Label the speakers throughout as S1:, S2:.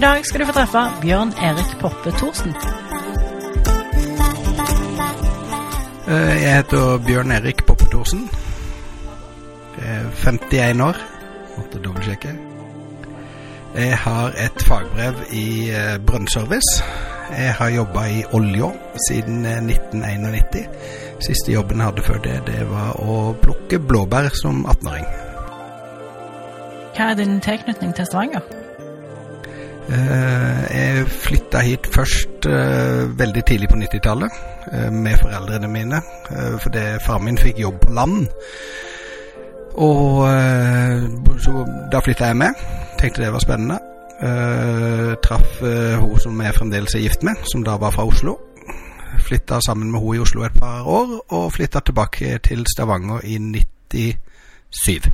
S1: I dag skal du få treffe Bjørn Erik Poppe Thorsen.
S2: Eh, Jeg heter Bjørn Erik Poppe Thorsen. Jeg er 51 år. Måtte dobbeltsjekke. Jeg har et fagbrev i eh, brønnservice. Jeg har jobba i olja siden eh, 1991. Siste jobben jeg hadde før det, det var å plukke blåbær som 18-åring.
S1: Hva er din tilknytning til Stavanger?
S2: Eh, Jeg flytta hit først eh, veldig tidlig på 90-tallet eh, med foreldrene mine. fordi faren min fikk jobb på land. Og så da flytta jeg med. Tenkte det var spennende. Traff hun som jeg fremdeles er gift med, som da var fra Oslo. Flytta sammen med hun i Oslo et par år, og flytta tilbake til Stavanger i 97.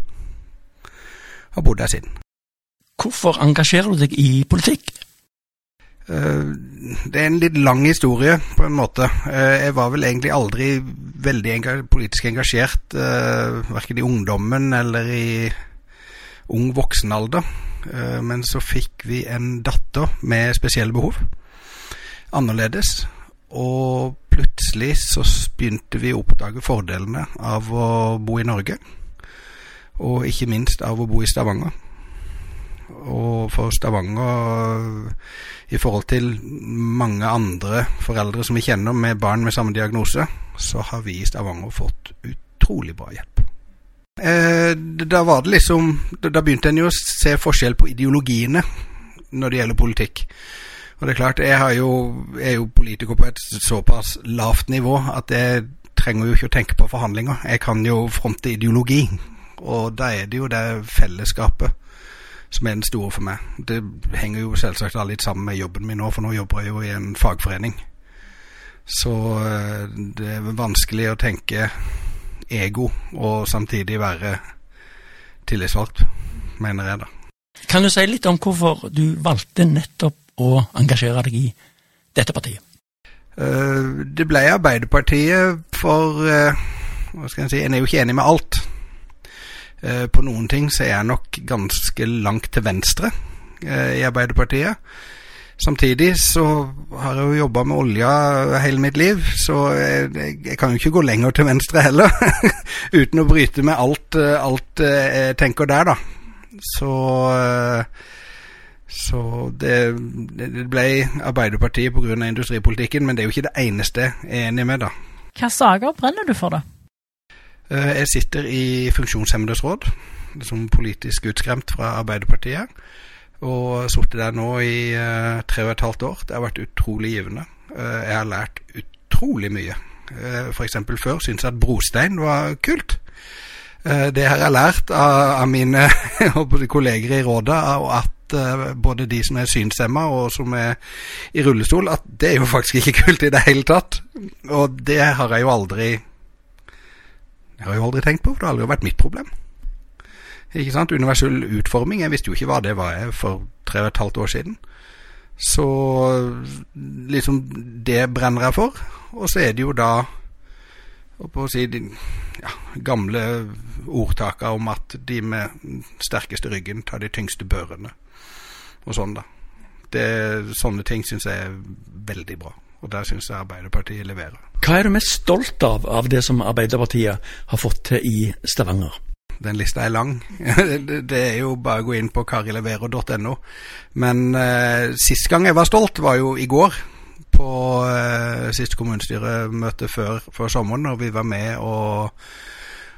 S2: Har bodd der siden.
S3: Hvorfor engasjerer du deg i politikk?
S2: Eh, Det er en litt lang historie, på en måte. Eh, Jeg var vel egentlig aldri veldig politisk engasjert, uh, verken i ungdommen eller i ung voksenalder. Eh, Men så fikk vi en datter med spesielle behov. Annerledes. Og plutselig så begynte vi å oppdage fordelene av å bo i Norge. Og ikke minst av å bo i Stavanger. Og for Stavanger, i forhold til mange andre foreldre som vi kjenner med barn med samme diagnose, så har vi i Stavanger fått utrolig bra hjelp. Eh, da var det liksom Da begynte en jo å se forskjell på ideologiene når det gjelder politikk. Og det er klart, jeg jo, er jo politiker på et såpass lavt nivå at jeg trenger jo ikke å tenke på forhandlinger. Jeg kan jo fronte ideologi. Og da er det jo det fellesskapet som er den store for meg. Det henger jo selvsagt litt sammen med jobben min nå, for nå jobber jeg jo i en fagforening. Så eh, det er vanskelig å tenke ego og samtidig være tillitsvalgt, mener jeg da.
S3: Kan du si litt om hvorfor du valgte nettopp å engasjere deg i dette partiet?
S2: Eh, Det ble Arbeiderpartiet for eh, Hva skal jeg si En er jo ikke enig med alt. Eh, På noen ting så er jeg nok ganske langt til venstre eh, i Arbeiderpartiet. Samtidig så har jeg jo jobba med olja hele mitt liv, så jeg, jeg- kan jo ikke gå lenger til venstre heller. Uten å bryte med alt, eh, alt jeg tenker der, da. Så så det det ble Arbeiderpartiet pga. industripolitikken, men det er jo ikke det eneste jeg er enig med, da.
S1: Hvilke saker brenner du for, da?
S2: Eh, Jeg sitter i Funksjonshemmedes råd som politisk utskremt fra Arbeiderpartiet. Og sittet der nå i eh, tre og et halvt år. Det har vært utrolig givende. Eh, jeg har lært utrolig mye. F.eks. før syntes jeg at brostein var kult. Det har jeg lært av, mine kolleger i rådet, og at både de som er synshemma og som er i rullestol, at det er jo faktisk ikke kult i det hele tatt. Og det har jeg jo aldri jeg har jo aldri tenkt på, for det har aldri vært mitt problem. Ikke sant? Universell utforming, jeg visste jo ikke hva det var jeg for tre og et halvt år siden. Så liksom det brenner jeg for. Og så er det jo da å si de ja, gamle ordtakene om at de med sterkeste ryggen tar de tyngste børene. Og sånn, da. Det, sånne ting syns jeg er veldig bra. Og der syns jeg Arbeiderpartiet leverer.
S3: Hva er du mest stolt av av det som Arbeiderpartiet har fått til i Stavanger?
S2: Den lista er lang. Det er jo bare å gå inn på karileverer.no. Men eh, sist gang jeg var stolt, var jo i går. På eh, siste kommunestyremøte før, før sommeren, og vi var med og,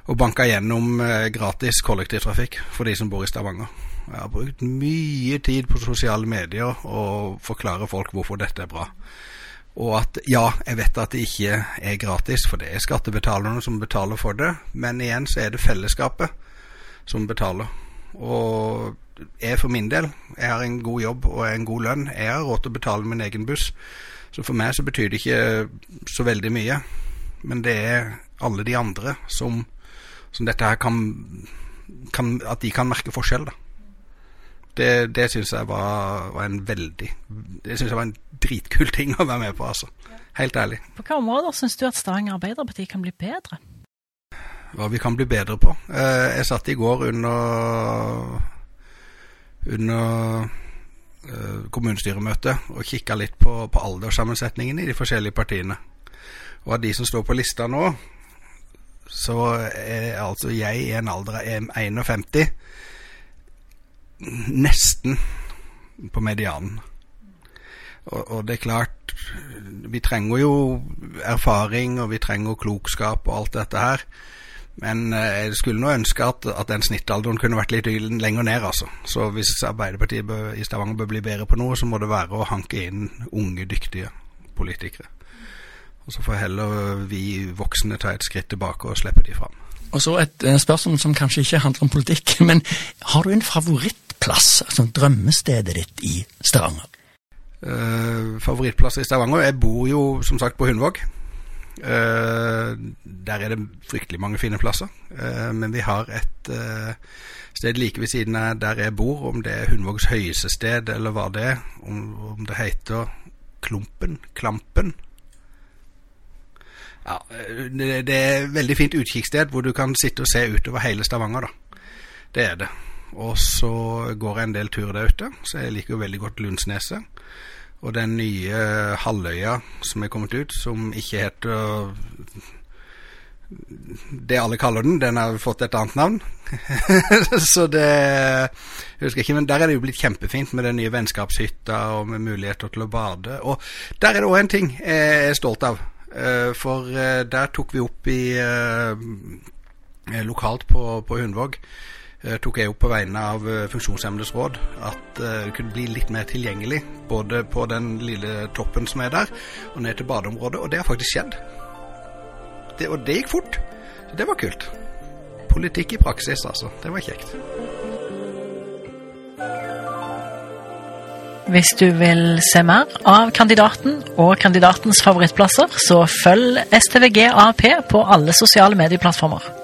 S2: og banka gjennom eh, gratis kollektivtrafikk for de som bor i Stavanger. Jeg har brukt mye tid på sosiale medier og forklare folk hvorfor dette er bra. Og at ja, jeg vet at det ikke er gratis, for det er skattebetalerne som betaler for det. Men igjen så er det fellesskapet som betaler. Og jeg for min del, jeg har en god jobb og en god lønn. Jeg har råd til å betale min egen buss. Så for meg så betyr det ikke så veldig mye. Men det er alle de andre som, som dette her kan, kan At de kan merke forskjell, da. Det, det syns jeg var, var, en veldig Det syns jeg var en dritkul ting å være med på, altså. Helt ærlig.
S1: På hvilke områder syns du at Stavanger Arbeiderparti kan bli bedre?
S2: Hva vi kan bli bedre på? Eh, jeg satt i går under under uh, kommunestyremøtet og kikka litt på, på alderssammensetningen i de forskjellige partiene. Og av de som står på lista nå, så er altså jeg i en alder av 51 nesten på medianen. Og, og, det er klart, vi trenger jo erfaring, og vi trenger klokskap og alt dette her. Men eh, jeg skulle nå ønske at, at, den snittalderen kunne vært litt lenger ned, altså. Så hvis Arbeiderpartiet bør, i Stavanger bør bli bedre på noe, så må det være å hanke inn unge, dyktige politikere. Og så får heller vi voksne ta et skritt tilbake og slippe de fram.
S3: Og så et spørsmål som kanskje ikke handler om politikk, men har du en favorittplass, altså drømmestedet ditt i Stavanger?
S2: Uh, favorittplasser i Stavanger? Jeg bor jo som sagt på Hundvåg. Uh, der er det fryktelig mange fine plasser. Uh, men vi har et sted like ved siden av der jeg bor, om det er Hundvågs høyeste sted eller hva det er. Om, om det heter Klumpen? Klampen? Ja, det, det, er et veldig fint utkikkssted hvor du kan sitte og se utover hele Stavanger. da. Det er det. Og så går jeg en del tur der ute, så jeg liker jo veldig godt Lundsneset. Og den nye halvøya som er kommet ut, som ikke heter det alle kaller den, den har fått et annet navn. så det jeg husker ikke, men Der er det jo blitt kjempefint med den nye vennskapshytta og med muligheter til å bade. Og der er det òg en ting jeg er stolt av. Eh, for eh, der tok vi opp i eh, lokalt på, på Hundvåg tok jeg opp på vegne av eh, Funksjonshemmedes råd at det uh, kunne bli litt mer tilgjengelig. Både på den lille toppen som er der, og ned til badeområdet. Og det har faktisk skjedd. Det, og det gikk fort. Det var kult. Politikk i praksis, altså. Det var kjekt.
S1: Hvis du vil se mer av kandidaten og kandidatens favorittplasser, så følg STVG AAP på alle sosiale medieplattformer.